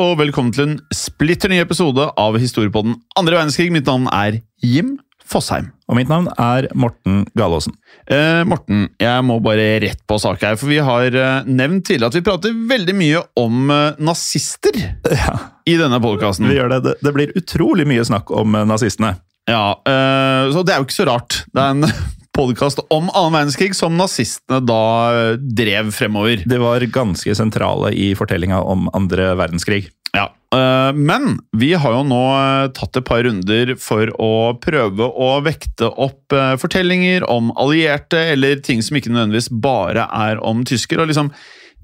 Og velkommen til en splitter ny episode av Historiepodden andre verdenskrig. Mitt navn er Jim Fosheim. Og mitt navn er Morten Galaasen. Eh, Morten, jeg må bare rett på sak her, for vi har eh, nevnt tidligere at vi prater veldig mye om eh, nazister Ja, i denne podkasten. vi gjør det. Det- blir utrolig mye snakk om eh, nazistene. Ja, eh, så det er jo ikke så rart. Det er en podkast om annen verdenskrig som nazistene da eh, drev fremover. De var ganske sentrale i fortellinga om andre verdenskrig. Ja, øh, Men vi har jo nå øh, tatt et par runder for å prøve å vekte opp fortellinger om allierte, eller ting som ikke nødvendigvis bare er om tysker, og liksom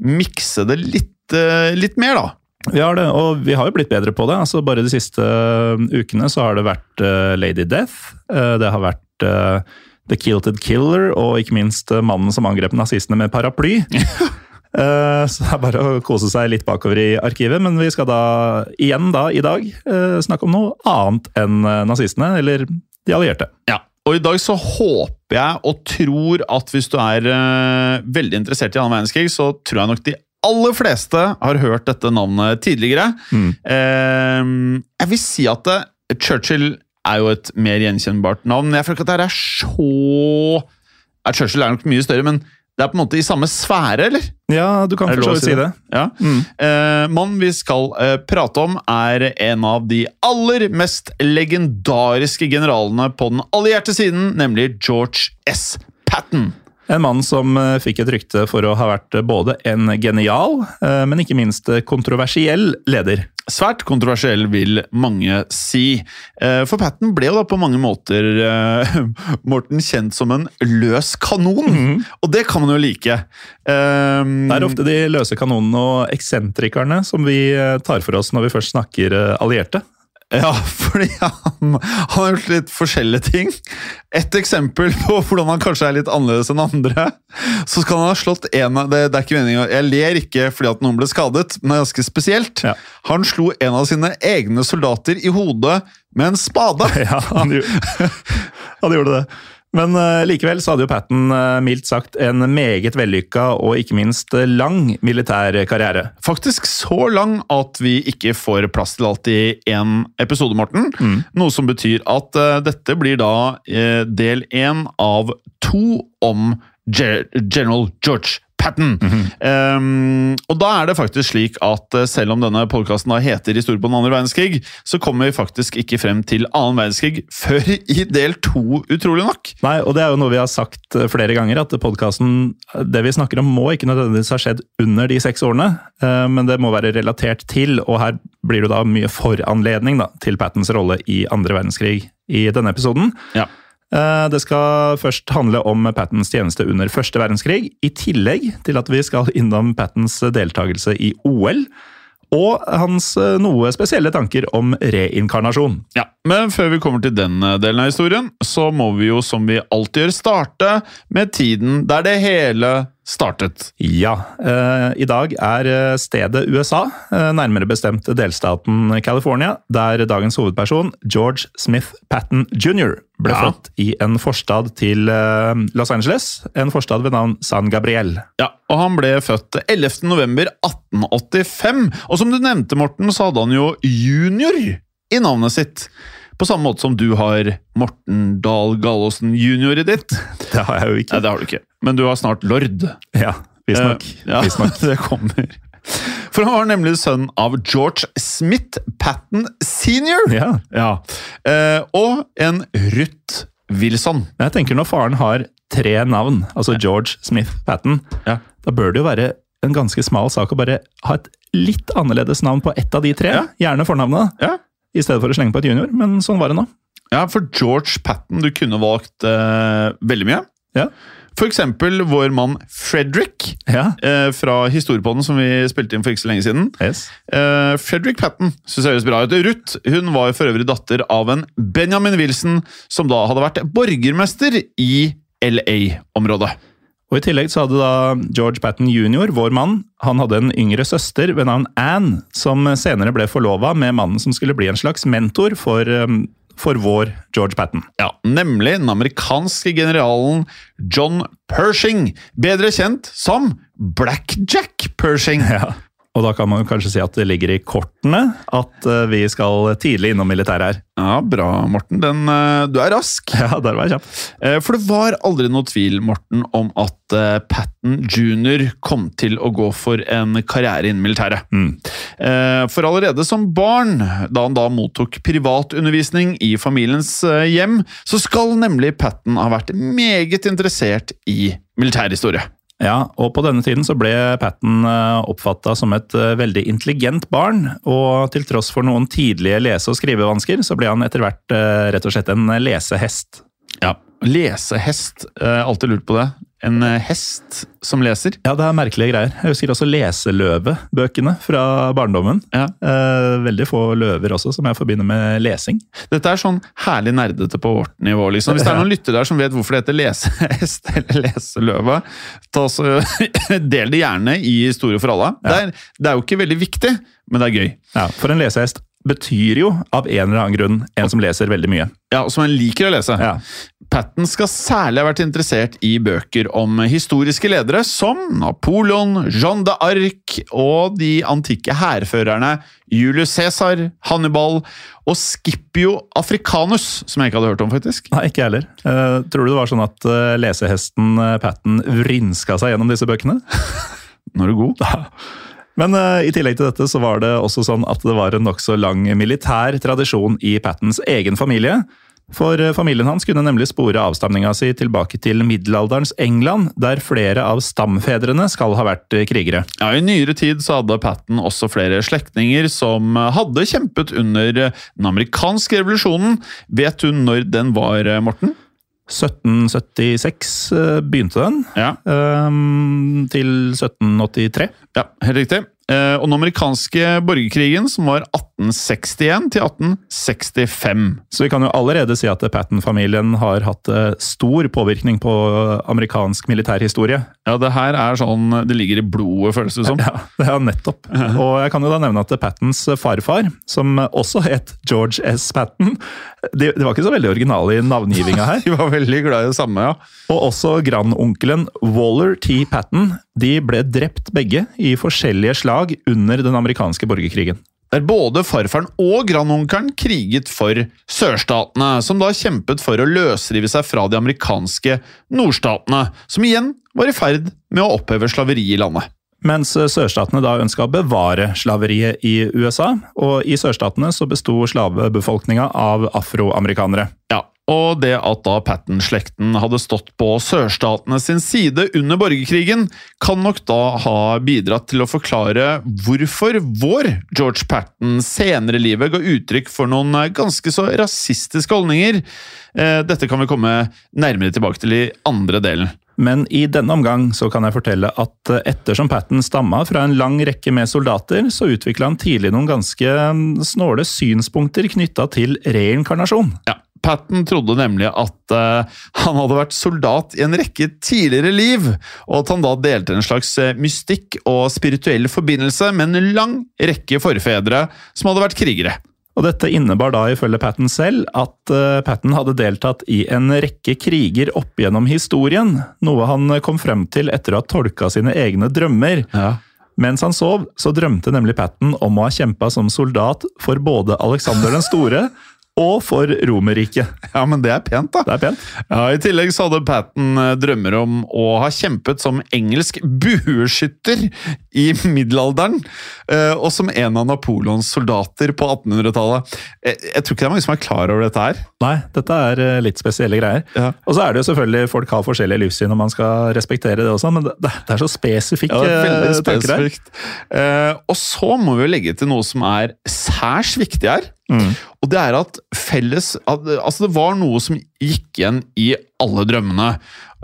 mikse det litt, litt mer, da. Vi har det, og vi har jo blitt bedre på det. Altså Bare de siste ukene så har det vært Lady Death. det har vært The Kilted Killer, og ikke minst øh, mannen som angrep nazistene med paraply. Eh, så det er bare å kose seg litt bakover i arkivet. Men vi skal da igjen da i dag øh, snakke om noe annet enn nazistene, eller de allierte. Ja, og i dag så håper jeg og tror at hvis du er veldig interessert i annen verdenskrig, så tror jeg nok de aller fleste har hørt dette navnet tidligere. Mm. Eh, jeg vil si at Churchill er jo et mer gjenkjennbart navn. Jeg føler ikke at det her er så Churchill er nok mye større, men det er på en måte i samme sfære, eller? Ja, du kan for så vidt si det. Ja. Mm. Eh, Mannen vi skal eh, prate om, er en av de aller mest legendariske generalene på den allierte siden, nemlig George S. Patton. En mann som eh, fikk et rykte for å ha vært både en genial, eh, men ikke minst eh, kontroversiell leder. Svært kontroversiell, vil mange si. Eh, For Patten ble jo da på mange måter eh, Morten kjent som en løs kanon, og det kan man jo like. Eh, Det er ofte de løse kanonene og eksentrikerne som vi eh, tar for oss når vi først snakker eh, allierte. Ja, fordi han, han har gjort litt forskjellige ting. Et eksempel på hvordan han kanskje er litt annerledes enn andre. Så skal han ha slått en av det, det er ikke meningen, Jeg ler ikke fordi at noen ble skadet, men det er ganske spesielt. Ja. Han slo en av sine egne soldater i hodet med en spade. Ja, han, han gjorde det. Men eh, likevel så hadde jo Patten eh, mildt sagt en meget vellykka og ikke minst eh, lang militær karriere. Faktisk så lang at vi ikke får plass til alt i én episode, Morten. Noe som betyr at dette blir da del én av to om Ge General George Patton. um, og da er det faktisk slik at eh, selv om denne podkasten heter Historie på den andre verdenskrig, så kommer vi faktisk ikke frem til annen verdenskrig før i del to, utrolig nok. Nei, og det er jo noe vi har sagt eh, flere ganger, at podkasten Det vi snakker om må ikke nødvendigvis ha skjedd under de seks årene, eh, men det må være relatert til, og her blir det da mye foranledning da, til Pattens rolle i andre verdenskrig i denne episoden. Ja. Eh, Det skal først handle om Pattens tjeneste under første verdenskrig, i tillegg til at vi skal innom Pattens deltakelse i OL. og hans eh, noe spesielle tanker om reinkarnasjon. Ja, Men før vi kommer til den eh, delen av historien, så må vi jo som vi alltid gjør, starte med tiden der det hele startet. Ja, eh, i dag er stedet USA, nærmere bestemt delstaten California, der dagens hovedperson, George Smith Patton jr., ble Ja. født i en forstad til eh, Los Angeles, en forstad ved navn San Gabriel. Ja, og han ble født 11. november 1885. Og som du nevnte, Morten, så hadde han jo junior i navnet sitt. På samme måte som du har Morten Dahl Gallosen junior i ditt. Det har jeg jo ikke. Nei, det har du ikke. Men du har snart lord. Ja, visstnok. Eh, ja, Visstnok. det kommer. For han var nemlig sønn av George Smith Patton senior. Ja. Ja. Eh, og en Ruth Wilson. Jeg tenker når faren har tre navn, altså George Smith Patton, Ja. da bør det jo være en ganske smal sak å bare ha et litt annerledes navn på ett av de tre. Ja. Gjerne fornavnet, Ja. i stedet for å slenge på et junior, men sånn var det nå. Ja, for George Patton, du kunne valgt eh, veldig mye. Ja. For eksempel vår mann Fredrik Ja. eh, fra Historiepodden, som vi spilte inn for ikke så lenge siden. Yes. Eh, Fredrik Patton synes jeg høres bra ut. Ruth hun var for øvrig datter av en Benjamin Wilson, som da hadde vært borgermester i LA-området. Og I tillegg så hadde da George Patton jr., vår mann, han hadde en yngre søster ved navn Anne, som senere ble forlova med mannen som skulle bli en slags mentor for, um, for vår George Patton. Ja, Nemlig den amerikanske generalen John Pershing, bedre kjent som Blackjack Pershing. Ja. Og da kan man kanskje si at det ligger i kortene at uh, vi skal tidlig innom militæret her. Ja, Bra, Morten. Den, eh, du er rask. Ja, der var jeg kjapp. Eh, For det var aldri noe tvil, Morten, om at Patten jr. kom til å gå for en karriere innen militæret. Mm. Eh, For allerede som barn, da han da mottok privatundervisning i familiens eh, hjem, så skal nemlig Patton ha vært meget interessert i militærhistorie. Ja, og på denne tiden så ble Patton oppfatta som et eh, veldig intelligent barn, og til tross for noen tidlige lese- og skrivevansker, så ble han etter hvert eh, rett og slett en lesehest. Ja, Lesehest. Eh, Alltid lurt på det. En eh, hest som leser. Ja, det er merkelige greier. Jeg husker også Leseløve-bøkene fra barndommen. Ja. Eh, veldig få løver også, som jeg forbinder med lesing. Dette er sånn herlig nerdete på vårt nivå. liksom. Hvis det er noen lyttere der som vet hvorfor det heter lesehest eller leseløve, del det gjerne i Historie for alle. Det, er, det er jo ikke veldig viktig, men det er gøy. Ja, For en lesehest betyr jo av en eller annen grunn en som leser veldig mye. Ja, og Som en liker å lese. Ja. Patton skal særlig ha vært interessert i bøker om historiske ledere som Napoleon, Jeanne d'Arc og de antikke hærførerne Julius Cæsar, Hannibal og Scipio africanus, som jeg ikke hadde hørt om, faktisk. Nei, ikke jeg heller. Uh, tror du det var sånn at uh, lesehesten uh, Patton vrinska seg gjennom disse bøkene? Nå er du god. Men uh, i tillegg til dette så var det også sånn at det var en nokså lang militær tradisjon i Pattons egen familie. For eh, familien hans kunne nemlig spore avstamninga si tilbake til middelalderens England, der flere av stamfedrene skal ha vært eh, krigere. Ja, I nyere tid så hadde Patten også flere slektninger som hadde kjempet under den amerikanske revolusjonen. Vet du når den var, Morten? 1776 eh, begynte den, Ja, eh, til 1783. ja helt riktig. Eh, og den amerikanske borgerkrigen, som var 1861 til 1865. Så vi kan jo allerede si at Patten-familien har hatt eh, stor påvirkning på amerikansk militærhistorie. Ja, det her er sånn Det ligger i blodet, føles det som. Ja, det er nettopp. Og jeg kan jo da nevne at Pattons farfar, som også het George S. Patton, de, de var ikke så veldig originale i navngivinga her. De var veldig glad i det samme, ja. Og også grandonkelen Waller T. Patton. De ble drept begge i forskjellige slag under den amerikanske borgerkrigen. Der både farfaren og grandonkelen kriget for sørstatene, som da kjempet for å løsrive seg fra de amerikanske nordstatene, som igjen var i ferd med å oppheve slaveri i landet. Mens sørstatene da ønska å bevare slaveriet i USA, og i sørstatene så besto slavebefolkninga av afroamerikanere. Ja, og det at da Patten-slekten hadde stått på sørstatene sin side under borgerkrigen, kan nok da ha bidratt til å forklare hvorfor vår George Patten senere i livet ga uttrykk for noen ganske så rasistiske holdninger. Eh, Dette kan vi komme nærmere tilbake til i andre delen. Men i denne omgang så kan jeg fortelle at eh, ettersom Patten stamma fra en lang rekke med soldater, så utvikla han tidlig noen ganske mm, snåle synspunkter knytta til reinkarnasjon. Ja, Patten trodde nemlig at uh, han hadde vært soldat i en rekke tidligere liv, og at han da delte en slags eh, mystikk og spirituell forbindelse med en lang rekke forfedre som hadde vært krigere. Og dette innebar da ifølge Patten selv at uh, Patten hadde deltatt i en rekke kriger opp gjennom historien, noe han kom frem til etter å ha tolka sine egne drømmer. Mens han sov, så drømte nemlig Patten om å ha kjempa som soldat for både Alexander den store og for Romerriket. Ja, men det er pent, da. Det er pent. Ja, I tillegg så hadde Patten eh, drømmer om å ha kjempet som engelsk bueskytter i middelalderen, eh, og som en av Napoleons soldater på 1800-tallet. Jeg, jeg tror ikke det er mange som er klar over dette her. Nei, dette er eh, litt spesielle greier. Ja. Og så er det jo selvfølgelig folk har forskjellige livssyn, og man skal respektere det også, men det, det er så spesifikke Ja, veldig eh, tanker spesifikt. Eh, og så må vi jo legge til noe som er særs viktig her. Mm. Og det er at felles at, Altså, det var noe som gikk igjen i alle drømmene.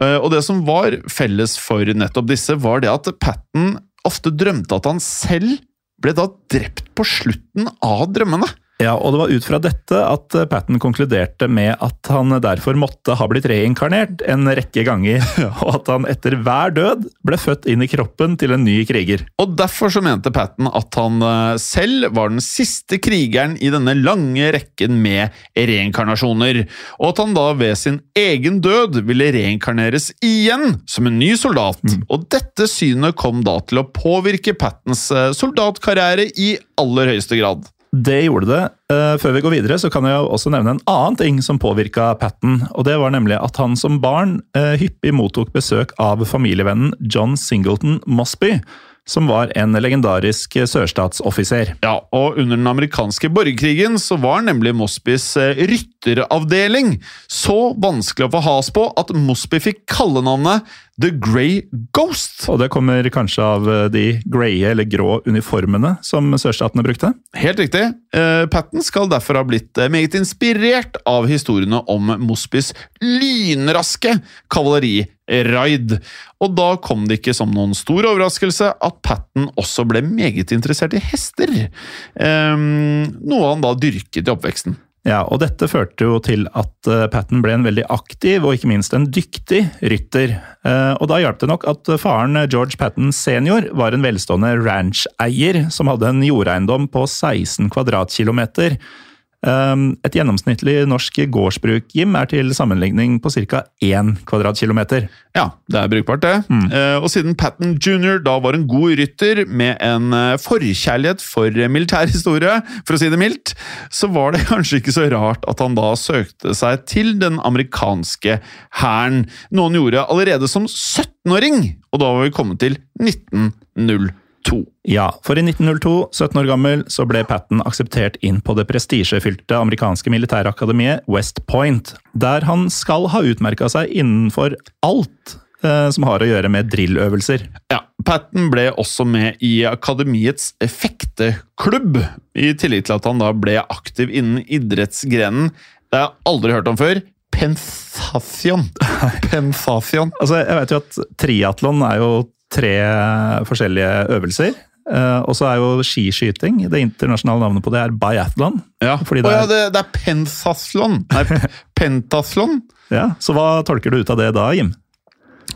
Uh, og det som var felles for nettopp disse, var det at Patten ofte drømte at han selv ble da drept på slutten av drømmene. Ja, og det var ut fra dette at eh, Patten konkluderte med at han derfor måtte ha blitt reinkarnert en rekke ganger, og at han etter hver død ble født inn i kroppen til en ny kriger. Og derfor så mente Patten at han eh, selv var den siste krigeren i denne lange rekken med reinkarnasjoner, og at han da ved sin egen død ville reinkarneres igjen som en ny soldat. Og dette synet kom da til å påvirke Pattens eh, soldatkarriere i aller høyeste grad. Det gjorde det. Eh, Før vi går videre, så kan jeg også nevne en annen ting som påvirka Patten. og Det var nemlig at han som barn eh, hyppig mottok besøk av familievennen John Singleton Mosby, som var en legendarisk sørstatsoffiser. Ja, og under den amerikanske borgerkrigen så var nemlig Mosbys eh, rytteravdeling så vanskelig å få has på at Mosby fikk kallenavnet The Grey Ghost. Og det kommer kanskje av eh, de greie eller grå uniformene som sørstatene brukte? Helt riktig. Uh, Patten skal derfor ha blitt eh, meget inspirert av historiene om Mosbys lynraske kavaleriraid. Og da kom det ikke som noen stor overraskelse at Patten også ble meget interessert i hester. um, noe han da dyrket i oppveksten. Ja, og dette førte jo til at eh, Patten ble en veldig aktiv og ikke minst en dyktig rytter. Eh, Og da hjalp det nok at faren eh, George Patten senior var en velstående rancheier som hadde en jordeiendom på 16 kvadratkilometer. Eh, Et gjennomsnittlig norsk gårdsbruk, Jim, er til sammenligning på ca. 1 kvadratkilometer. Ja, det er brukbart, det. Mm. og siden Patten jr. da var en god rytter med en eh, forkjærlighet for militærhistorie, for å si det mildt, så var det kanskje ikke så rart at han da søkte seg til den amerikanske hæren. Noe han gjorde allerede som 17-åring, og da var vi kommet til 1902. Ja, for i 1902, 17 år gammel, så ble Patten akseptert inn på det prestisjefylte amerikanske militærakademiet West Point, der han skal ha utmerka seg innenfor alt eh, som har å gjøre med drilløvelser. Ja, Patten ble også med i akademiets fekteklubb, i tillegg til at han da ble aktiv innen idrettsgrenen det har jeg aldri hørt om før. Pensafion. Pensafion. Altså, jeg vet jo at triatlon er jo tre forskjellige øvelser. Uh, og så er jo skiskyting Det internasjonale navnet på det er biathlon. Ja, det ja er- det, det er pentathlon. Nei, pentaslon. Ja, så hva tolker du ut av det da, Jim?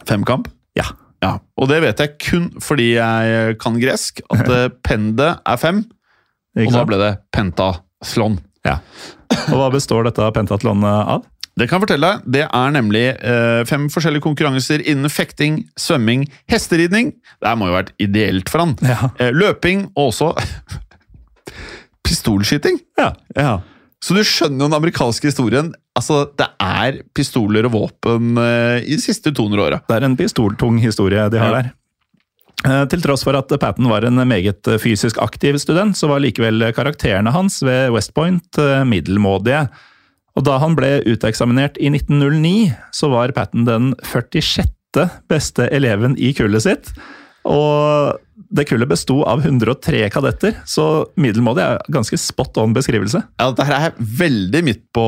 Femkamp. Ja. Ja, og det vet jeg kun fordi jeg kan gresk. At eh, pende er fem, Ikke og da ble det pentathlon. Ja. Og hva består dette pentatlonet av? Det kan jeg fortelle deg. Det er nemlig eh, fem forskjellige konkurranser innen fekting, svømming, hesteridning. Det her må jo ha vært ideelt for han. Ja. Eh, løping og også pistolskyting. Ja. Så du skjønner jo den amerikanske historien. Altså, Det er pistoler og våpen eh, i de siste 200 åra. Det er en pistoltung historie de har Ja. der. Eh, Til tross for at Patten var en meget fysisk aktiv student, så var likevel karakterene hans ved West Point eh, middelmådige. Og da han ble uteksaminert i 1909, så var Patten den 46. beste eleven i kullet sitt. Og Det kullet besto av 103 kadetter, så middelmådig er ganske spot on beskrivelse. Ja, dette her er veldig midt på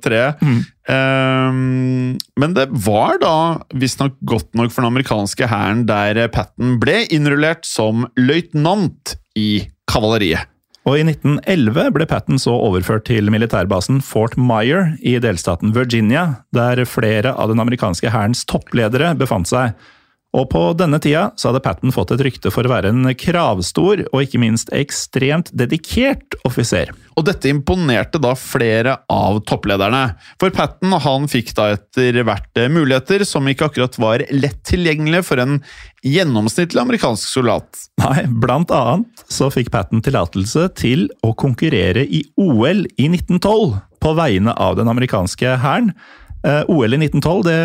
treet. Ehm, men det var da visstnok godt nok for den amerikanske hæren der Patten ble innrullert som løytnant i kavaleriet. Og i 1911 ble Patton så overført til militærbasen Fort Myer i delstaten Virginia, der flere av den amerikanske hærens toppledere befant seg. Og på denne tida så hadde Patton fått et rykte for å være en kravstor og ikke minst ekstremt dedikert offiser. Og dette imponerte da flere av topplederne. For Patton han fikk da etter hvert muligheter som ikke akkurat var lett tilgjengelige for en gjennomsnittlig amerikansk soldat. Nei, blant annet så fikk Patton tillatelse til å konkurrere i OL i 1912 på vegne av den amerikanske hæren. Eh, OL i 1912 det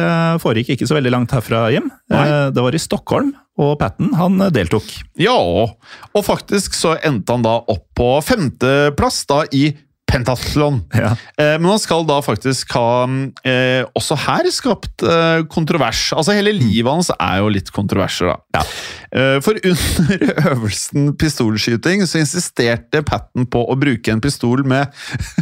foregikk ikke så veldig langt herfra. Nei. Eh, Det var i Stockholm, og Patton han deltok. Ja, og faktisk så endte han da opp på femteplass da i pentathlon. Ja. Eh, men han skal da faktisk ha eh, også her skapt eh, kontrovers. Altså Hele livet hans er jo litt kontroverser, da. Eh, for under øvelsen pistolskyting så insisterte Patten på å bruke en pistol med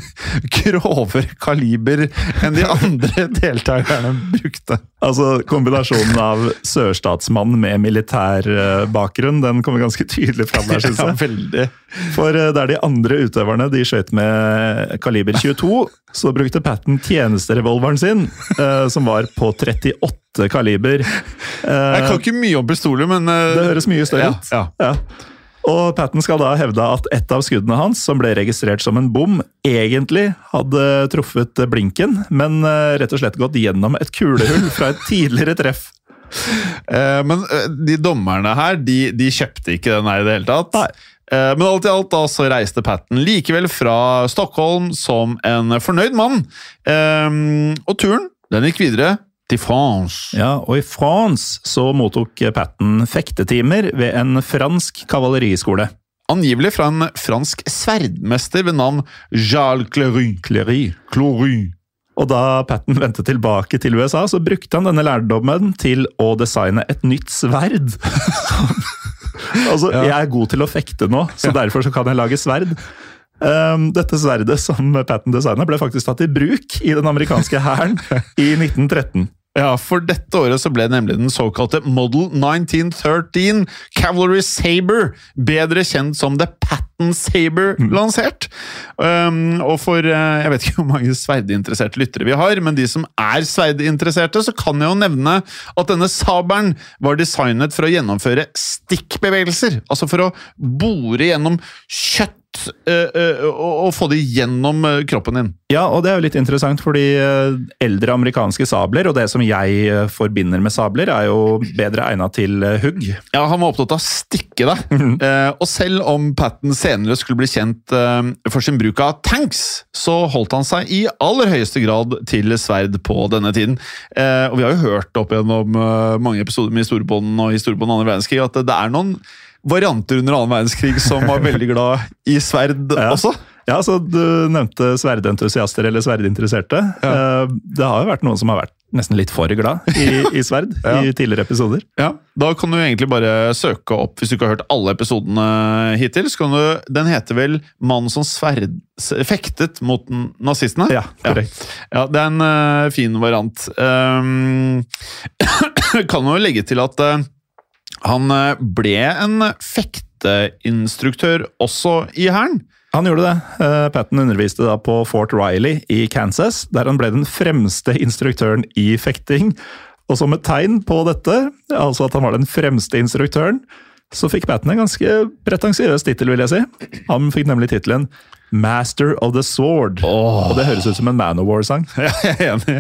grovere kaliber enn de andre deltakerne brukte. Altså Kombinasjonen av sørstatsmann med militær eh, bakgrunn den kommer ganske tydelig fram der, syns jeg. veldig. For eh, der de andre utøverne de skøyt med kaliber 22, så brukte Patton tjenesterevolveren sin, eh, som var på 38 kaliber. Jeg kan ikke mye om pistoler, men eh, Det høres mye større ut. Ja. Ja. Og Patton skal da hevde at et av skuddene hans, som ble registrert som en bom, egentlig hadde truffet blinken, men eh, rett og slett gått gjennom et kulehull fra et tidligere treff. Eh, men de dommerne her, de, de kjøpte ikke den her i det hele tatt. Nei. Men alt i alt da så reiste Patten likevel fra Stockholm som en fornøyd mann. Og turen den gikk videre til France. Ja, og i France så mottok Patton fektetimer ved en fransk kavaleriskole. Angivelig fra en fransk sverdmester ved navn Jarl Clery. Clery. Clery. Og da Patton vendte tilbake til USA, så brukte han denne lærdommen til å designe et nytt sverd. altså, Ja. jeg er god til å fekte nå, så derfor så kan jeg lage sverd. Um, dette sverdet som Patton designa, ble faktisk tatt i bruk i den amerikanske hæren i 1913. Ja, for dette året så ble nemlig den såkalte Model 1913 Cavalry Saber, bedre kjent som The Patten Saber, lansert. Um, og for uh, Jeg vet ikke hvor mange sverdinteresserte lyttere vi har, men de som er sverdinteresserte, så kan jeg jo nevne at denne sabelen var designet for å gjennomføre stikkbevegelser. Altså for å bore gjennom kjøtt eh, uh, og, og få det gjennom eh, kroppen din. Ja, og det er jo litt interessant, fordi eh, eldre amerikanske sabler, og det som jeg eh, forbinder med sabler, er jo bedre egna til hugg. Ja, han var opptatt av å stikke deg. uh, og selv om Patten senere skulle bli kjent uh, for sin bruk av tanks, så holdt han seg i aller høyeste grad til sverd på denne tiden. Uh, og vi har jo hørt opp gjennom mange episoder med Historiebånden og Historiebånden andre verdenskrig at det er noen varianter under annen verdenskrig som var veldig glad i sverd Ja. også. Ja, så Du nevnte sverdentusiaster eller sverdinteresserte. Ja. Det har jo vært noen som har vært nesten litt for glad i, i sverd Ja. i tidligere episoder. Ja, Da kan du egentlig bare søke opp, hvis du ikke har hørt alle episodene hittil. så kan du, Den heter vel 'Mannen som sverd, fektet mot nazistene'? Ja, korrekt. Ja, det er en uh, fin variant. Um, kan jo legge til at eh, han eh, ble en fekteinstruktør også i hæren. Han gjorde det. Patten Patton underviste da på Fort Riley i Kansas, der han ble den fremste instruktøren i fekting. Og som et tegn på dette, altså at han var den fremste instruktøren, så fikk Patton en ganske pretensiøs tittel, vil jeg si. Han fikk nemlig tittelen Master of the Sword. Og det høres ut som en Manowar-sang. Ja, jeg er enig.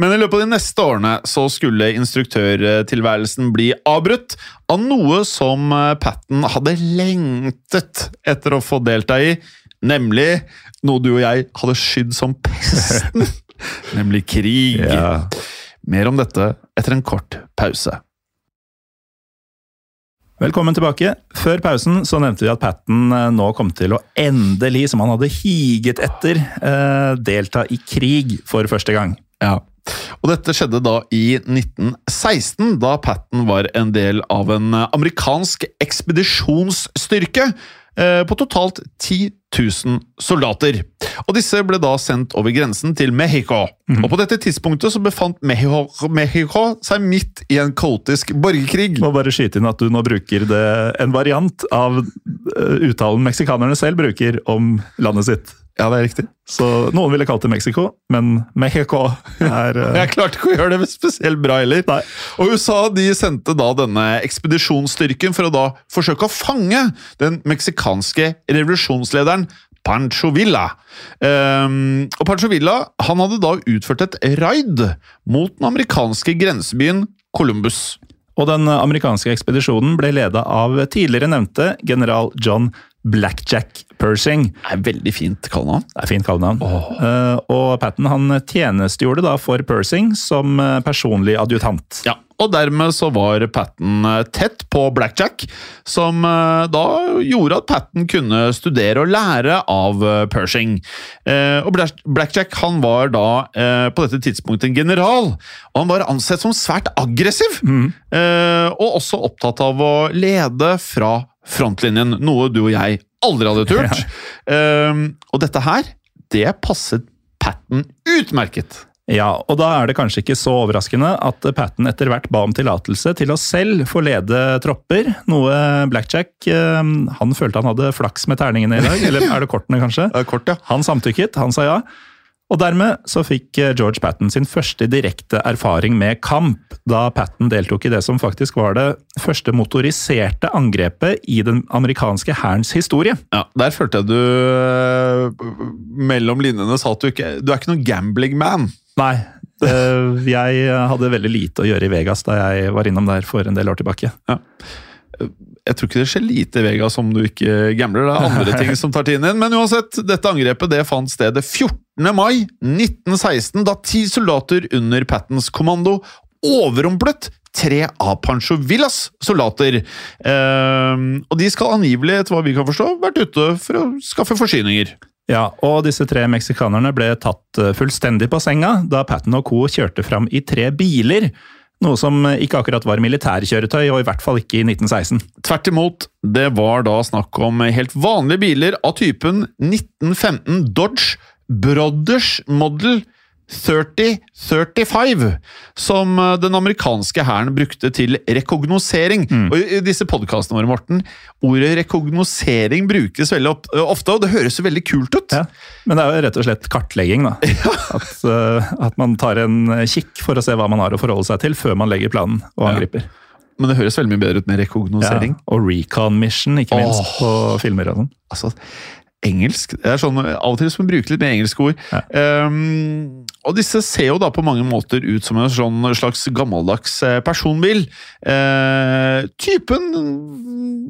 Men i løpet av de neste årene så skulle instruktørtilværelsen bli avbrutt av noe som eh, Patten hadde lengtet etter å få delta i, nemlig noe du og jeg hadde skydd som pesten, nemlig krig. Ja. Mer om dette etter en kort pause. Velkommen tilbake. Før pausen så nevnte vi at Patten eh, nå kom til å endelig, som han hadde higet etter, eh, delta i krig for første gang. Ja. Og dette skjedde da i 1916, da Patten var en del av en eh, amerikansk ekspedisjonsstyrke på totalt 10 000 soldater. Og disse ble da sendt over grensen til Mexico. Og på dette tidspunktet så befant Mexico, Mexico seg midt i en kaotisk borgerkrig. Må bare skyte inn at du nå bruker det, en variant av eh, uttalen meksikanerne selv bruker om landet sitt. Ja, det er riktig. Så Noen ville kalt det Mexico, men Mexico er uh... Jeg klarte ikke å gjøre det spesielt bra heller. Nei. Og USA de sendte da denne ekspedisjonsstyrken for å da forsøke å fange den meksikanske revolusjonslederen Pancho Villa. Um, og Pancho Villa han hadde da utført et raid mot den amerikanske grensebyen Columbus. Og den amerikanske ekspedisjonen ble leda av tidligere nevnte general John Blackjack Pershing. Det er veldig fint kallenavn. Det er fint kallenavn. Eh, og Patten han tjenestegjorde da for Pershing som eh, personlig adjutant. Ja, og dermed så var Patten eh, tett på Blackjack, som da gjorde at Patten kunne studere og lære av Pershing. Og Blackjack han var da på dette tidspunktet en general, og han var ansett som svært aggressiv, Mm. og også opptatt av å lede fra frontlinjen, noe du og jeg aldri hadde turt. Eh, Og dette her, det passet Patten utmerket. Ja, og da er det kanskje ikke så overraskende at Patten etter hvert ba om tillatelse til å selv få lede tropper, noe Blackjack eh, Han følte han hadde flaks med terningene i dag, eller er det kortene, kanskje? Det er kort, ja. Han samtykket, han sa ja. Og dermed så fikk eh, George Patten sin første direkte erfaring med kamp, da Patten deltok i det som faktisk var det første motoriserte angrepet i den amerikanske hærens historie. Ja, Der følte jeg du øh, mellom linjene sa at du ikke Du er ikke noen gambling man. Nei, eh, jeg hadde veldig lite å gjøre i Vegas da jeg var innom der for en del år tilbake. Jeg tror ikke det skjer lite i Vegas om du ikke gambler. Det er andre ting som tar tiden din. Men uansett, dette angrepet det fant sted 14. mai 1916, da ti soldater under Pattens kommando overrumplet tre av Pancho Villas soldater. Ehm, og de skal angivelig, etter hva vi kan forstå, vært ute for å skaffe forsyninger. Ja, og disse tre meksikanerne ble tatt eh, fullstendig på senga da Patten og co. kjørte fram i tre biler. Noe som ikke akkurat var militærkjøretøy, og i hvert fall ikke i 1916. Tvert imot, det var da snakk om helt vanlige biler av typen 1915 Dodge Brothers Model 3035, som eh, den amerikanske hæren brukte til rekognosering. Og I disse podkastene våre, Morten, ordet rekognosering brukes veldig ofte, og det høres jo veldig kult ut. Ja, Men det er jo rett og slett kartlegging, da. At, uh, at man tar en kikk for å se hva man har å forholde seg til før man legger planen og Ja. angriper. Men det høres veldig mye bedre ut med Ja, rekognosering. og recon mission, ikke minst, oh. på filmer og sånn. Altså, engelsk det er sånn, Av og til som man bruke litt mer engelske ord. Ja. Ehm, og disse ser jo da på mange måter ut som en sånn slags gammeldags eh, personbil. Eh, typen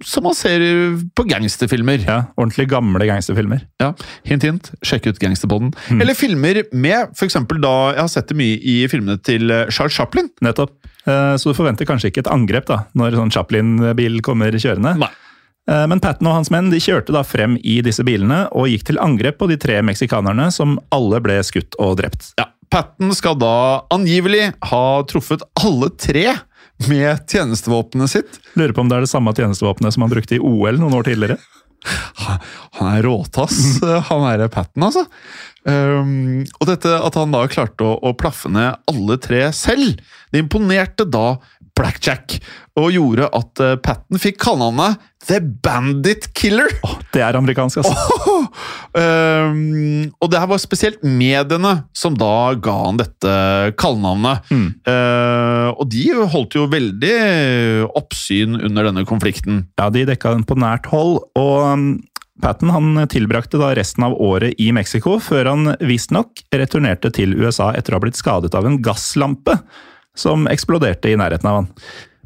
som man ser på gangsterfilmer. Ja, Ordentlig gamle gangsterfilmer. Ja, Hint, hint. Sjekk ut Gangsterpodden. Eller filmer med f.eks. da Jeg har sett det mye i filmene til eh, Charles Chaplin. Nettopp. Eh, Så du forventer kanskje ikke et angrep da, når sånn Chaplin-bil kommer kjørende. Nei. Eh, Men Patten og hans menn de kjørte da frem i disse bilene og gikk til angrep på de tre meksikanerne, som alle ble skutt og drept. Ja, Patten skal da angivelig ha truffet alle tre med tjenestevåpenet sitt. Lurer på om det er det samme tjenestevåpenet som han brukte i OL noen år tidligere. Han er råtass, han er Patten, altså. Um, og dette at han da klarte å, å plaffe ned alle tre selv, det imponerte da Blackjack, og gjorde at uh, Patten fikk kallenavnet The Bandit Killer. Det er amerikansk, altså. Um, og det her var spesielt mediene som da ga han dette kallenavnet. Uh, og de holdt jo veldig oppsyn under denne konflikten. Ja, De dekka den på nært hold. og um, Patten han tilbrakte da resten av året i Mexico, før han visstnok returnerte til USA etter å ha blitt skadet av en gasslampe som eksploderte i nærheten av han.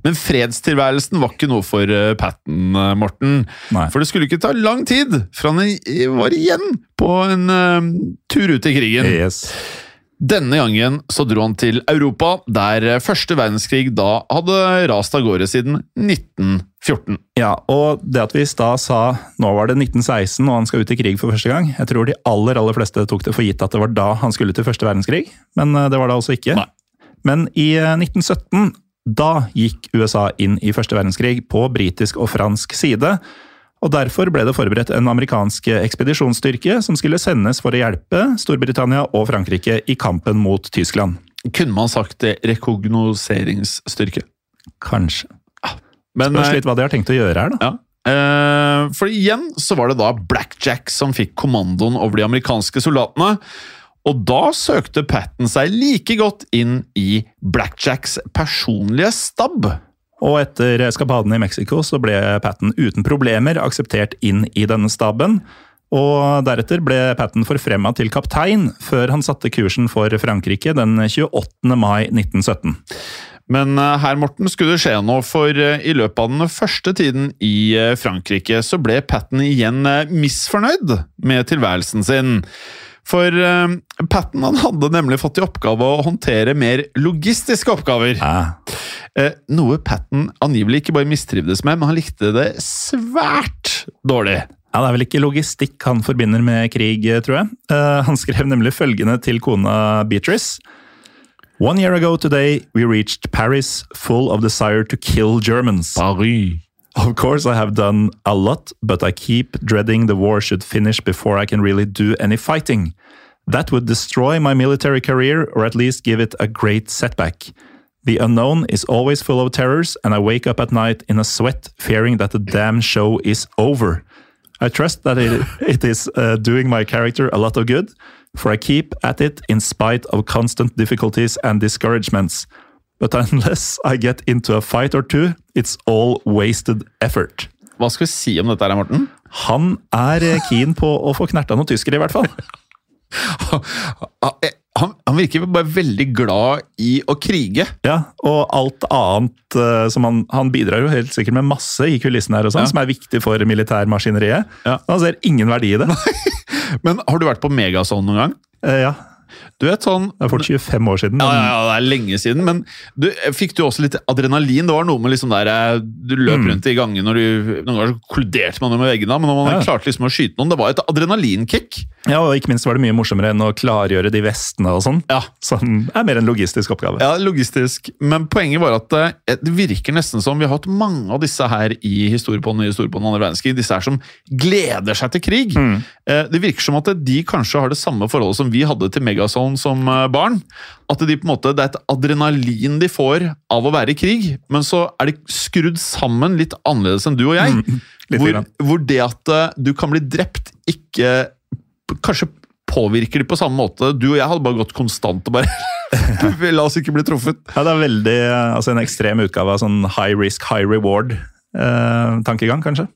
Men fredstilværelsen var ikke noe for uh, Patten, uh, Morten. Nei. For det skulle ikke ta lang tid fra han var igjen på en uh, tur ut i krigen. Yes. Denne gangen så dro han til Europa, der første verdenskrig da hadde rast av gårde siden 1914. Ja, og det at vi i stad sa nå var det 1916 og han skal ut i krig for første gang Jeg tror de aller aller fleste tok det for gitt at det var da han skulle til første verdenskrig, men eh, det var det altså ikke. Nei. Men i eh, 1917, da gikk USA inn i første verdenskrig på britisk og fransk side. Og Derfor ble det forberedt en amerikansk ekspedisjonsstyrke som skulle sendes for å hjelpe Storbritannia og Frankrike i kampen mot Tyskland. Kunne man sagt rekognoseringsstyrke? Kanskje. Men Spørs eh, litt hva de har tenkt å gjøre her, da. Ja. Eh, for igjen så var det da Blackjack som fikk kommandoen over de amerikanske soldatene. Og da søkte Patten seg like godt inn i Blackjacks personlige stab. Og etter eskapaden i Mexico så ble Patten uten problemer akseptert inn i denne staben. Og deretter ble Patten forfremma til kaptein, før han satte kursen for Frankrike den 28. mai 1917. Men eh, her, Morten, skulle det skje noe, for eh, i løpet av den første tiden i eh, Frankrike så ble Patten igjen misfornøyd med tilværelsen sin. For uh, Patten han hadde nemlig fått i oppgave å håndtere mer logistiske oppgaver. Ja. Eh, noe Patten angivelig ikke bare mistrivdes med, men han likte det svært dårlig. Ja, Det er vel ikke logistikk han forbinder med krig, tror jeg. Eh, han skrev nemlig følgende til kona Beatrice. One year ago today, we reached Paris full of desire to kill Germans. Paris. Of course, I have done a lot, but I keep dreading the war should finish before I can really do any fighting. That would destroy my military career, or at least give it a great setback. The unknown is always full of terrors, and I wake up at night in a sweat, fearing that the damn show is over. I trust that it, it is uh, doing my character a lot of good, for I keep at it in spite of constant difficulties and discouragements. But unless I get into a fight or two, it's all wasted effort. Hva skal vi si om dette her, Morten? Han er eh, keen på å få knerta noen tyskere, i hvert fall. Han, han virker bare veldig glad i å krige. Ja, Og alt annet eh, som han Han bidrar jo helt sikkert med masse i kulissene her, og sånn, Ja. som er viktig for militærmaskineriet. Ja. Han ser ingen verdi i det. Men har du vært på Megazone noen gang? Eh, ja, Du vet sånn Det er fort 25 år siden. Ja, men- ja, ja, det er lenge siden, men du, fikk du også litt adrenalin? Det var noe med liksom der eh, Du løp Mm. rundt i gangen når du Noen ganger kolliderte man jo med veggene, men når man Ja. klarte liksom å skyte noen, det var et adrenalinkick. Ja, og ikke minst var det mye morsommere enn å klargjøre de vestene og sånn. Ja. Som er mer en logistisk oppgave. Ja, logistisk. Men poenget var at eh, det virker nesten som vi har hatt mange av disse her i historiepodden i historiepodden andre verdenskrig. Disse her som gleder seg til krig. Mm. Eh, Det virker som at de kanskje har det samme forholdet som vi hadde til Megazone som eh, barn. At de på en måte, det er et adrenalin de får av å være i krig, men så er de skrudd sammen litt annerledes enn du og jeg. Mm, hvor, hvor det at eh, du kan bli drept, ikke Kanskje påvirker de på samme måte. Du og jeg hadde bare gått konstant og bare La oss ikke bli truffet. Ja, det er veldig, altså en ekstrem utgave av sånn high risk, high reward-tankegang, kanskje.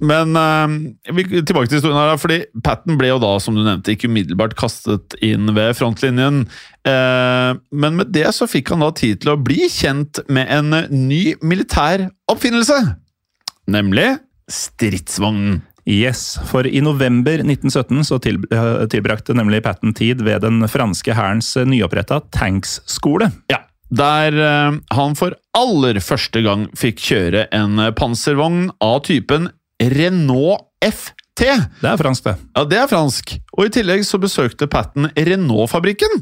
Men uh, tilbake til historien her, fordi Patten ble jo da, som du nevnte, ikke umiddelbart kastet inn ved frontlinjen. Uh, men med det så fikk han da tid til å bli kjent med en ny militær oppfinnelse. Nemlig stridsvognen. Yes, for i november 1917 så eh, tilbrakte nemlig Patten tid ved den franske hærens nyoppretta tanksskole. Ja, der eh, han for aller første gang fikk kjøre en panservogn av typen Renault FT. Det er fransk, det. Ja, det er fransk. Og i tillegg så besøkte Patten Renault-fabrikken,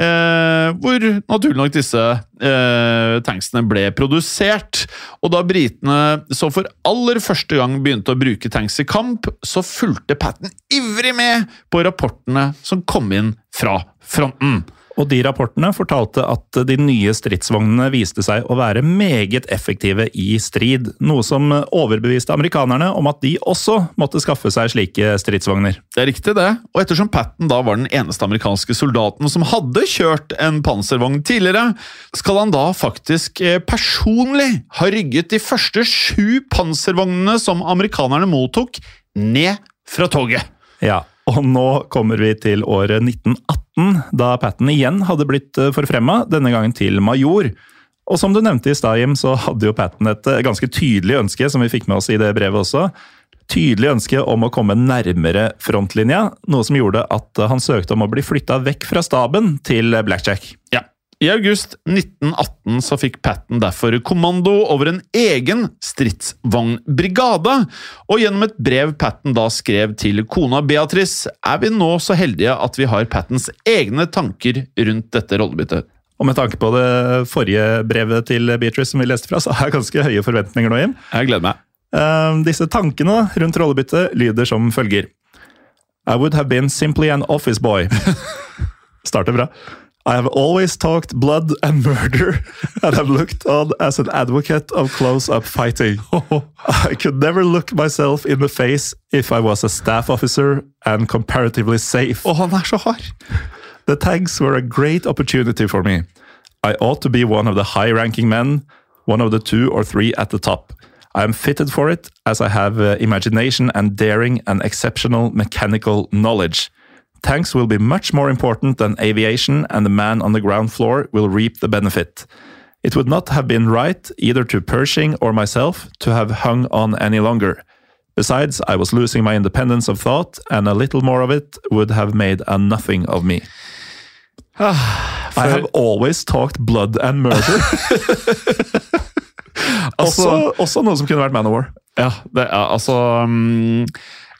eh, hvor naturlig nok disse eh, tanksene ble produsert. Og da britene så for aller første gang begynte å bruke tanks i kamp, så fulgte Patten ivrig med på rapportene som kom inn fra fronten. Og de rapportene fortalte at de nye stridsvognene viste seg å være meget effektive i strid, noe som overbeviste amerikanerne om at de også måtte skaffe seg slike stridsvogner. Det er riktig, det. Og ettersom Patten da var den eneste amerikanske soldaten som hadde kjørt en panservogn tidligere, skal han da faktisk eh, personlig ha rygget de første sju panservognene som amerikanerne mottok, ned fra toget. Ja, og nå kommer vi til året 1918, da Patten igjen hadde blitt forfremma, denne gangen til major. Og som du nevnte i stad, Jim, så hadde jo Patten et eh, ganske tydelig ønske, som vi fikk med oss i det brevet også. tydelig ønske om å komme nærmere frontlinja, noe som gjorde at han søkte om å bli flytta vekk fra staben til Blackjack. Ja. I august 1918 så fikk Patten derfor kommando over en egen stridsvognbrigade, og gjennom et brev Patten da skrev til kona Beatrice, er vi nå så heldige at vi har Pattens egne tanker rundt dette rollebyttet. Og med tanke på det forrige brevet til Beatrice som vi leste fra, så har jeg ganske høye forventninger nå, Jim. Jeg gleder meg. Eh, disse tankene rundt rollebyttet lyder som følger. I would have been simply an office boy. Starter bra. I have always talked blood and murder, and have looked on as an advocate of close-up fighting. I could never look myself in the face if I was a staff officer and comparatively safe. Å, han er så hard! The tanks were a great opportunity for me. I ought to be one of the high ranking men, one of the two or three at the top. I am fitted for it as I have uh, imagination and daring and exceptional mechanical knowledge. Tanks will be much more important than aviation, and the man on the ground floor will reap the benefit. It would not have been right, either to Pershing or myself, to have hung on any longer. Besides, I was losing my independence of thought, and a little more of it would have made a nothing of me. I have always talked blood and murder. også, også noe som kunne vært Manowar. Ja, det er altså um,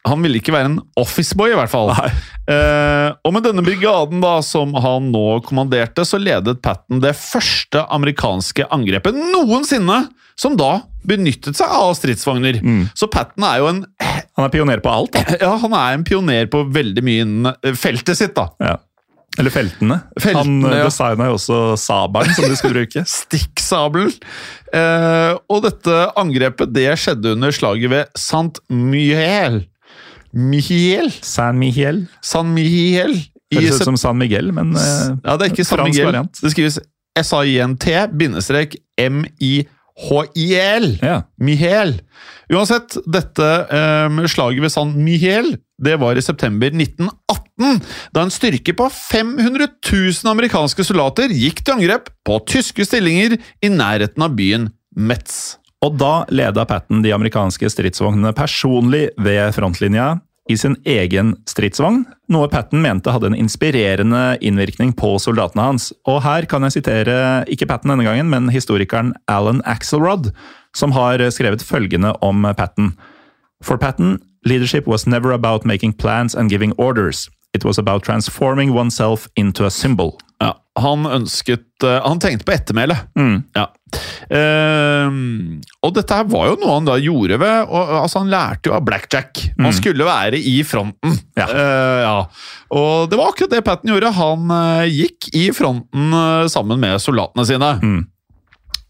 Han ville ikke være en officeboy, i hvert fall. Eh, og med denne brigaden da, som han nå kommanderte, så ledet Patten det første amerikanske angrepet noensinne som da benyttet seg av stridsvogner. Så Patten er jo en Han er pioner på alt. da. Ja, han er en pioner på veldig mye innen eh, feltet sitt, da. Ja. Eller feltene. Feltene, han ja. designa jo også sabelen som de skulle bruke. Stikksabelen. Eh, og dette angrepet det skjedde under slaget ved Sant Mihiel. Mihiel? San Mihiel. San Mihiel. Høres ut som San Miguel, men eh, Ja, det er ikke San Miguel. variant. Det skrives S-A-I-N-T bindestrek M-I-H-I-L. Ja. Mihiel. Uansett, dette eh, slaget ved San Mihiel det var i september 1918, da en styrke på 500 000 amerikanske soldater gikk til angrep på tyske stillinger i nærheten av byen Metz. Og da leda Patten de amerikanske stridsvognene personlig ved frontlinja i sin egen stridsvogn, noe Patten mente hadde en inspirerende innvirkning på soldatene hans. Og her kan jeg sitere, ikke Patten denne gangen, men historikeren Alan Axelrod, som har skrevet følgende om Patten. For Patten, leadership was never about making plans and giving orders. It was about transforming oneself into a symbol. Ja, han ønsket eh, Han tenkte på ettermæle. Ja. Um, og dette her var jo noe han da gjorde ved og, altså Han lærte jo av blackjack. Han skulle være i fronten. Ja. Uh, ja. Og det var akkurat det Patten gjorde. Han uh, gikk i fronten uh, sammen med soldatene sine.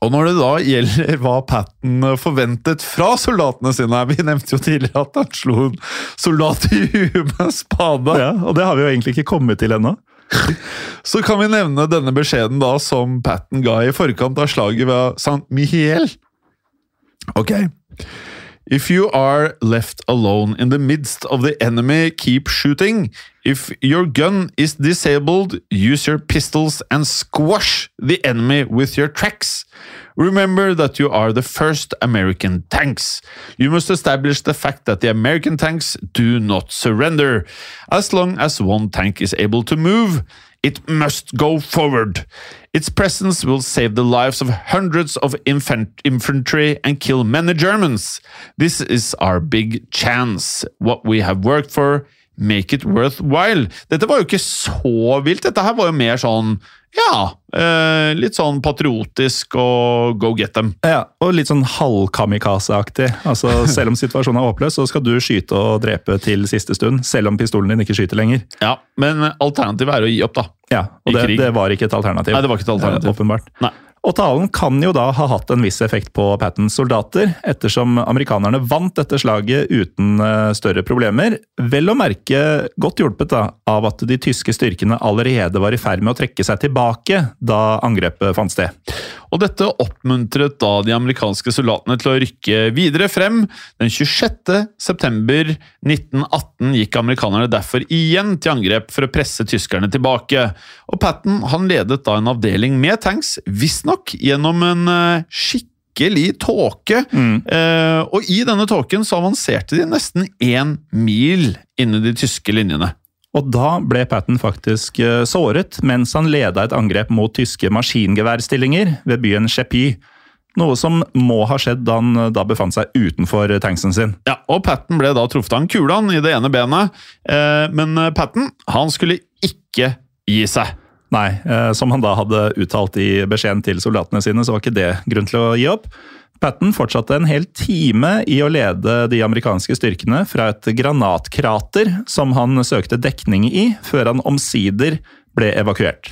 Og når det da gjelder hva Patten forventet fra soldatene sine Vi nevnte jo tidligere at han slo en soldat i huet med spade. Ja, og det har vi jo egentlig ikke kommet til ennå. Så kan vi nevne denne beskjeden da som Patten ga i forkant av slaget ved St. Mihiel. Ok. If you are left alone in the midst of the enemy, keep shooting. If your gun is disabled, use your pistols and squash the enemy with your tracks. Remember that you are the first American tanks. You must establish the fact that the American tanks do not surrender. As long as one tank is able to move, it must go forward. Its presence will save the lives of hundreds of infant- infantry and kill many Germans. This is our big chance. What we have worked for, make it worthwhile. Dette var jo ikke så vilt. Dette her var jo mer sånn, ja, eh, litt sånn patriotisk og go get them. Ja, og litt sånn halvkamikaze-aktig. Altså, selv om situasjonen er håpløs, så skal du skyte og drepe til siste stund. Selv om pistolen din ikke skyter lenger. Ja, men alternativet er å gi opp, da. Ja, og det, det var ikke et alternativ. Nei, det var ikke et alternativ. Eh, Åpenbart. Nei. Og talen kan jo da ha hatt en viss effekt på Pattens soldater, ettersom amerikanerne vant dette slaget uten eh, større problemer. Vel å merke godt hjulpet da, av at de tyske styrkene allerede var i ferd med å trekke seg tilbake da angrepet fant sted. Og dette oppmuntret da de amerikanske soldatene til å rykke videre frem. Den 26. september 1918 gikk amerikanerne derfor igjen til angrep for å presse tyskerne tilbake. Og Patten han ledet da en avdeling med tanks, visstnok gjennom en skikk skikkelig tåke. Eh, og i denne tåken så avanserte de nesten én mil inn i de tyske linjene. Og da ble Patten faktisk eh, såret mens han leda et angrep mot tyske maskingeværstillinger ved byen Chepy. Noe som må ha skjedd da han eh, da befant seg utenfor tanksen sin. Ja, og Patten ble da truffet av en kule i det ene benet, eh, men eh, Patten han skulle ikke gi seg. Nei, eh, som han da hadde uttalt i beskjeden til soldatene sine, så var ikke det grunn til å gi opp. Patten fortsatte en hel time i å lede de amerikanske styrkene fra et granatkrater som han søkte dekning i, før han omsider ble evakuert.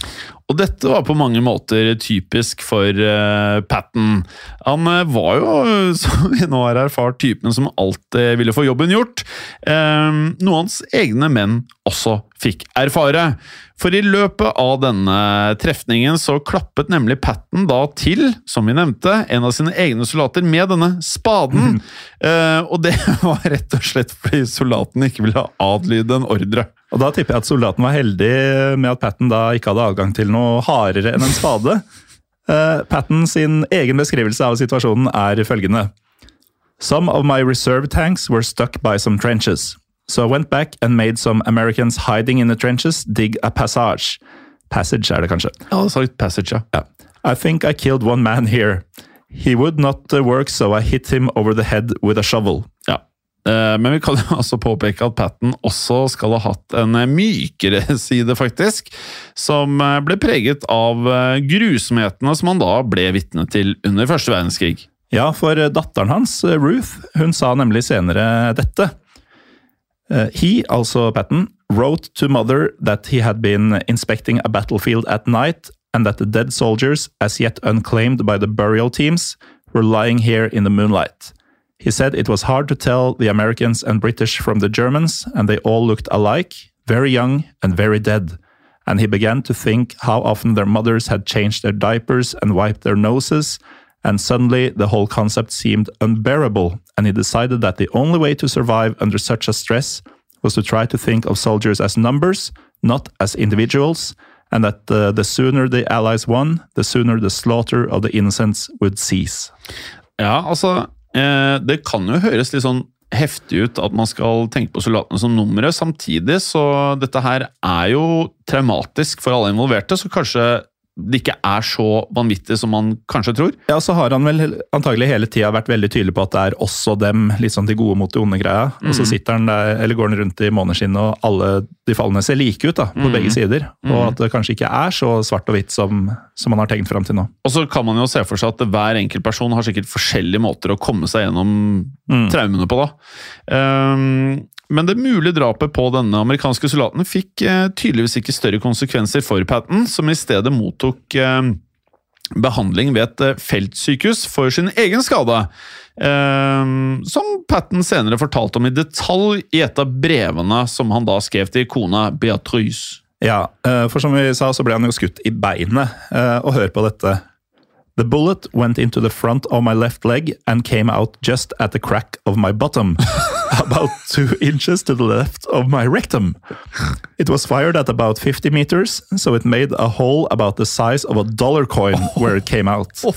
Og dette var på mange måter typisk for uh, Patten. Han uh, var jo, som vi nå har erfart, typen som alltid ville få jobben gjort. Uh, noe hans egne menn også fikk erfare. For i løpet av denne trefningen så klappet nemlig Patten da til, som vi nevnte, en av sine egne soldater med denne spaden. Mm. og det var rett og slett fordi soldaten ikke ville adlyde en ordre. Og Da tipper jeg at soldaten var heldig med at Patten da ikke hadde adgang til noe hardere enn en spade. Uh, Patten sin egen beskrivelse av situasjonen er følgende. Some of my reserve tanks were stuck by some trenches. So I went back and made some Americans hiding in the trenches dig a passage. Passage er det kanskje. Jeg hadde sagt passage, ja. ja. I think I killed one man here. He would not work, so I hit him over the head with a shovel. Ja. Eh, men vi kan jo altså påpeke at Patten også skal ha hatt en mykere side, faktisk. Som eh, ble preget av eh, grusomhetene som han da ble vitne til under første verdenskrig. Ja, for datteren hans, Ruth, hun sa nemlig senere dette. He, altså Patten, wrote to mother that he had been inspecting a battlefield at night and that the dead soldiers, as yet unclaimed by the burial teams, were lying here in the moonlight. He said it was hard to tell the Americans and British from the Germans, and they all looked alike, very young and very dead. And he began to think how often their mothers had changed their diapers and wiped their noses, and suddenly the whole concept seemed unbearable, and he decided that the only way to survive under such a stress was to try to think of soldiers as numbers, not as individuals, and that uh, the sooner the Allies won, the sooner the slaughter of the innocents would cease. Ja, altså det kan jo høres litt sånn heftig ut at man skal tenke på soldatene som numre. Samtidig så dette her er jo traumatisk for alle involverte, så kanskje det ikke er så vanvittig som man kanskje tror. Ja, så har han vel antagelig hele tida vært veldig tydelig på at det er også dem, litt sånn de gode mot de onde-greia. Mm. Og så mm. sitter han der, eller går han rundt i måneskinnet, og alle de fallene ser like ut da, på mm. begge sider. Og mm. at det kanskje ikke er så svart og hvitt som, som man har tenkt fram til nå. Og så kan man jo se for seg at hver enkelt person har sikkert forskjellige måter å komme seg gjennom mm. traumene på. da. Um, men det mulige drapet på denne amerikanske soldaten fikk eh, tydeligvis ikke større konsekvenser for Patten, som i stedet mottok eh, behandling ved et eh, feltsykehus for sin egen skade. Som Patten senere fortalte om i detalj i et av brevene som han da skrev til kona Beatrice. Ja, for som vi sa, så ble han jo skutt i beinet. Og hør på dette. The bullet went into the front of my left leg and came out just at the crack of my bottom, about two inches to the left of my rectum. It was fired at about 50 meters, so it made a hole about the size of a dollar coin where it came out. Oh.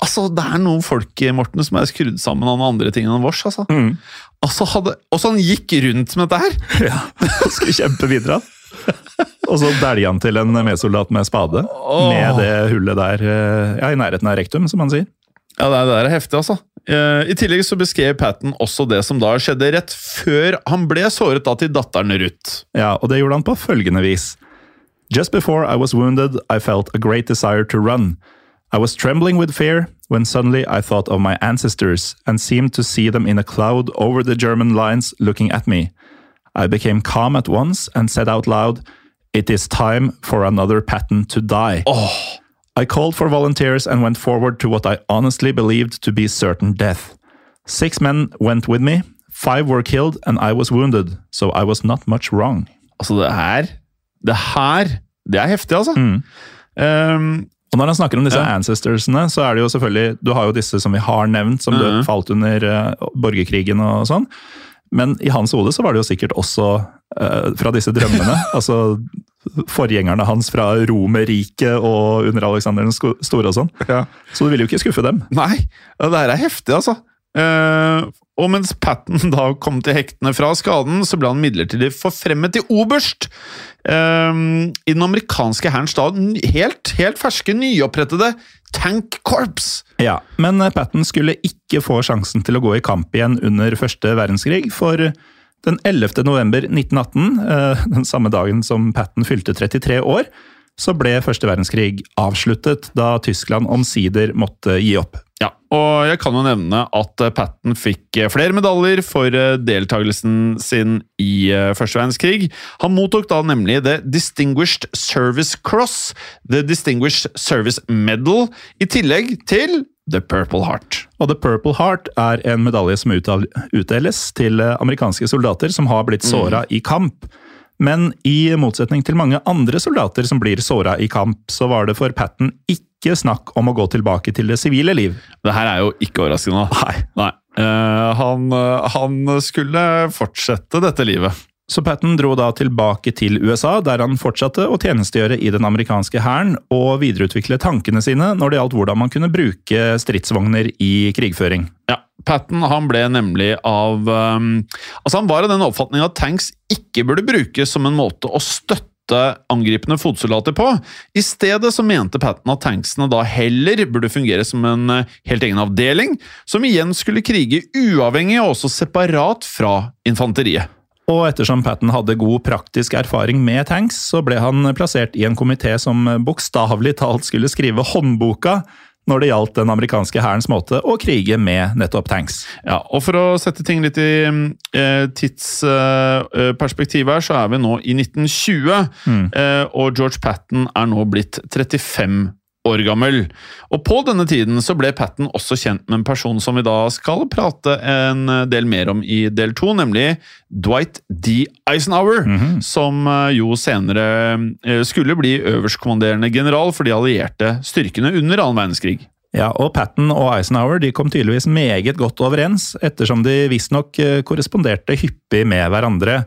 Altså, Det er noen folk Morten, som er skrudd sammen av noen andre ting enn vårs. Altså. Mm. Altså, hadde, også han gikk rundt med dette her! Ja, Skulle kjempe videre. Og så dælja han til en medsoldat med spade, oh. med det hullet der eh, ja, i nærheten av rektum, som han sier. Ja, det, der er heftig, altså. Eh, I tillegg så beskrev Patten også det som da skjedde rett før han ble såret da til datteren Ruth. Ja, og det gjorde han på følgende vis. Just before I was wounded, I felt a great desire to run. I was trembling with fear when suddenly I thought of my ancestors and seemed to see them in a cloud over the German lines looking at me. I became calm at once and said out loud, It is time for another Patton to die. Oh. I called for volunteers and went forward to what I honestly believed to be certain death. Six men went with me, five were killed, and I was wounded, so I was not much wrong. Altså, det her Det her Det er heftig, altså. Mm. Um, og Når han snakker om disse ja. ancestorsene, så er det jo selvfølgelig Du har jo disse som vi har nevnt, som mm -hmm. falt under uh, borgerkrigen og sånn. Men i hans hode så var det jo sikkert også uh, fra disse drømmene. altså forgjengerne hans fra Romerriket og under Aleksander den store og sånn. Ja. Så du ville jo ikke skuffe dem. Nei, det her er heftig, altså. Eh, og mens Patten da kom til hektene fra skaden, så ble han midlertidig forfremmet til oberst. um, I den amerikanske hærens da helt, helt ferske, nyopprettede Tank Corps. Ja, Men Patten skulle ikke få sjansen til å gå i kamp igjen under første verdenskrig, for den 11. november 1918, eh, den samme dagen som Patten fylte 33 år, så ble første verdenskrig avsluttet, da Tyskland omsider måtte gi opp. Ja, og jeg kan jo nevne at eh, Patten fikk eh, flere medaljer for eh, deltakelsen sin i første verdenskrig. Han mottok da nemlig The Distinguished Service Cross, The Distinguished Service Medal, i tillegg til The Purple Heart. Og The Purple Heart er en medalje som utdeles til amerikanske soldater som har blitt såra i kamp. Men i motsetning til mange andre soldater som blir såra i kamp, så var det for Patten ikke snakk om å gå tilbake til det sivile liv. Det her er jo ikke overraskende. Nei. Nei. Uh, han, eh, han skulle fortsette dette livet. Så Patten dro da tilbake til USA, der han fortsatte å tjenestegjøre i den amerikanske hæren og videreutvikle tankene sine når det gjaldt hvordan man kunne bruke stridsvogner i krigføring. Ja, Patten han ble nemlig av um, Altså Han var av den oppfatning at tanks ikke burde brukes som en måte å støtte angripende fotsoldater på. I stedet så mente Patten at tanksene da heller burde fungere som en eh, helt egen avdeling, som igjen skulle krige uavhengig og også separat fra infanteriet. Og ettersom Patten hadde god praktisk erfaring med tanks, så ble han plassert i en komité som bokstavelig talt skulle skrive håndboka når det gjaldt den amerikanske hærens måte å krige med nettopp tanks. Ja, og For å sette ting litt i eh, tidsperspektiv her, så er vi nå i 1920. Eh, og George Patten er nå blitt 35 år gammel. Og På denne tiden så ble Patten også kjent med en person som vi da skal prate en del mer om i del to, nemlig Dwight D. Eisenhower. Som eh, jo senere eh, skulle bli øverstkommanderende general for de allierte styrkene under annen verdenskrig. Ja, og Patten og Eisenhower de kom tydeligvis meget godt overens, ettersom de visstnok eh, korresponderte hyppig med hverandre.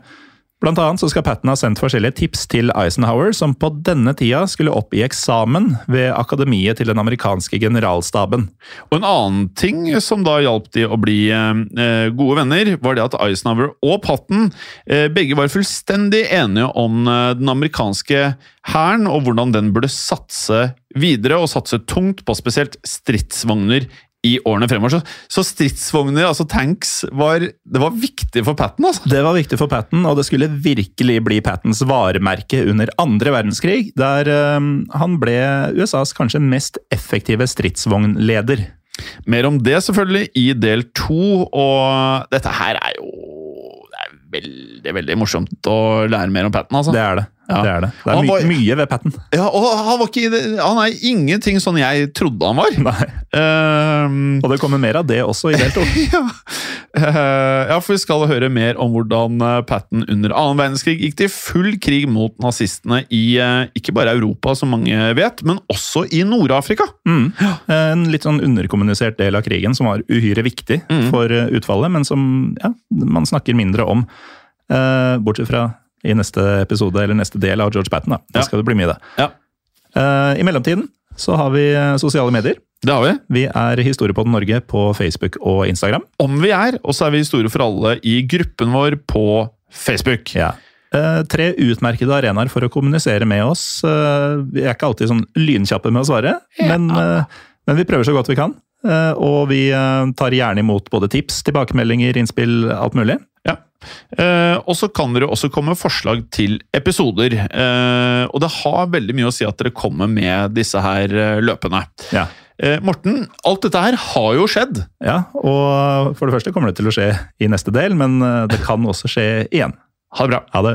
Blant annet så skal Patten ha sendt forskjellige tips til Eisenhower, som på denne tida skulle opp i eksamen ved akademiet til den amerikanske generalstaben. Og en annen ting som da hjalp de å bli eh, gode venner, var det at Eisenhower og Patten eh, begge var fullstendig enige om eh, den amerikanske hæren og hvordan den burde satse videre, og satse tungt på spesielt stridsvogner i årene fremover. Så, så stridsvogner, altså tanks, var, det var viktig for Patten, altså. Det var viktig for Patten, og det skulle virkelig bli Pattens varemerke under andre verdenskrig, der um, han ble USAs kanskje mest effektive stridsvognleder. Mer om det selvfølgelig i del to, og dette her er jo det er veldig, veldig morsomt å lære mer om Patten, altså. Det er det. Ja. Det er, det. Det er my var- mye ved Patten. Ja, og han, var ikke, han er ingenting sånn jeg trodde han var. Nei. Uh, Og det kommer mer av det også i del to. ja. Uh, ja, for vi skal høre mer om hvordan eh, Patten under annen verdenskrig gikk til full krig mot nazistene i uh, ikke bare Europa, som mange vet, men også i Nord-Afrika. Mm. En litt sånn underkommunisert del av krigen som var uhyre viktig Mm. for utfallet, men som ja, man snakker mindre om. Bortsett fra i neste episode, eller neste del av George Patten. Da, da Ja. skal det bli mye, det. Ja. Uh, I mellomtiden så har vi eh, sosiale medier. Det har vi. Vi er Historiepodden Norge på Facebook og Instagram. Om vi er, og så er vi Historie for alle i gruppen vår på Facebook. Ja. Eh, tre utmerkede arenaer for å kommunisere med oss. Vi er ikke alltid sånn lynkjappe med å svare, men, eh, men vi prøver så godt vi kan. Og vi tar gjerne imot både tips, tilbakemeldinger, innspill, alt mulig. Eh, og så kan dere også komme med forslag til episoder. Eh, og det har veldig mye å si at dere kommer med disse her løpene løpende. Ja. Eh, Morten, alt dette her har jo skjedd. Ja, og for det første kommer det til å skje i neste del, men eh, det kan også skje igjen. Ha det bra. Ha det.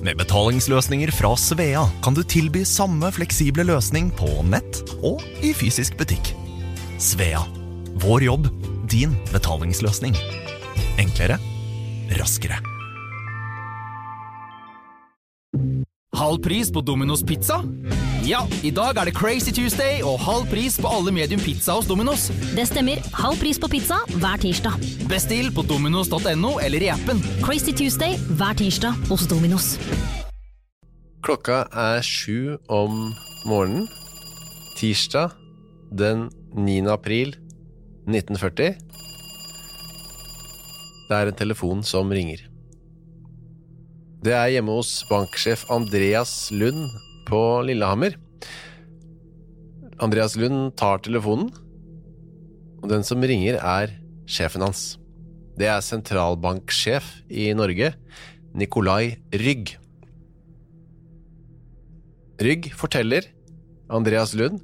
Med betalingsløsninger fra Svea kan du tilby samme fleksible løsning på nett og i fysisk butikk. Svea vår jobb, din betalingsløsning. Enklere, raskere. Halv pris på Domino's pizza? Ja, i dag er det Crazy Tuesday og halv pris på alle medium pizza hos Domino's. Det stemmer. Halv pris på pizza hver tirsdag. Bestill på dominos.no eller i appen. Crazy Tuesday hver tirsdag hos Dominos. Klokka er sju om morgenen. Tirsdag den 9. april 1940. Det er en telefon som ringer. Det er hjemme hos banksjef Andreas Lund på Lillehammer. Andreas Lund tar telefonen, og den som ringer, er sjefen hans. Det er sentralbanksjef i Norge, Nikolai Rygg. Rygg forteller Andreas Lund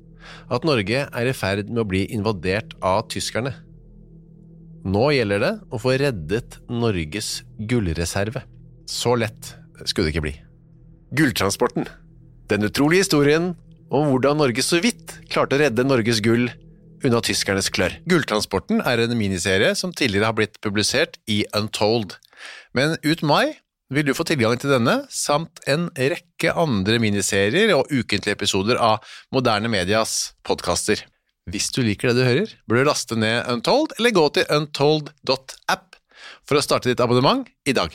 at Norge er i ferd med å bli invadert av tyskerne. Nå gjelder det å få reddet Norges gullreserve. Så lett skulle det ikke bli. Gulltransporten. Den utrolige historien om hvordan Norge så vidt klarte å redde Norges gull unna tyskernes klør. Gulltransporten er en miniserie som tidligere har blitt publisert i Untold. Men ut mai vil du få tilgang til denne, samt en rekke andre miniserier og ukentlige episoder av Moderne Medias podkaster. Hvis du liker det du hører, bør du laste ned Untold, eller gå til untold.app for å starte ditt abonnement i dag.